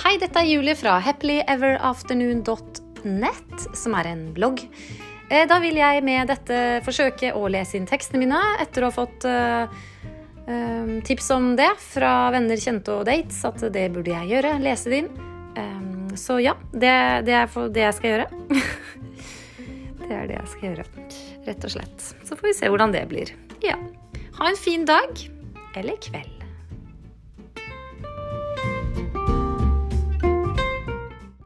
Hei, dette er Julie fra happilyeverafternoon.net, som er en blogg. Eh, da vil jeg med dette forsøke å lese inn tekstene mine etter å ha fått eh, eh, tips om det fra venner, kjente og dates, at det burde jeg gjøre. Lese det inn. Så ja, det, det er for det jeg skal gjøre. det er det jeg skal gjøre, rett og slett. Så får vi se hvordan det blir. Ja. Ha en fin dag eller kveld.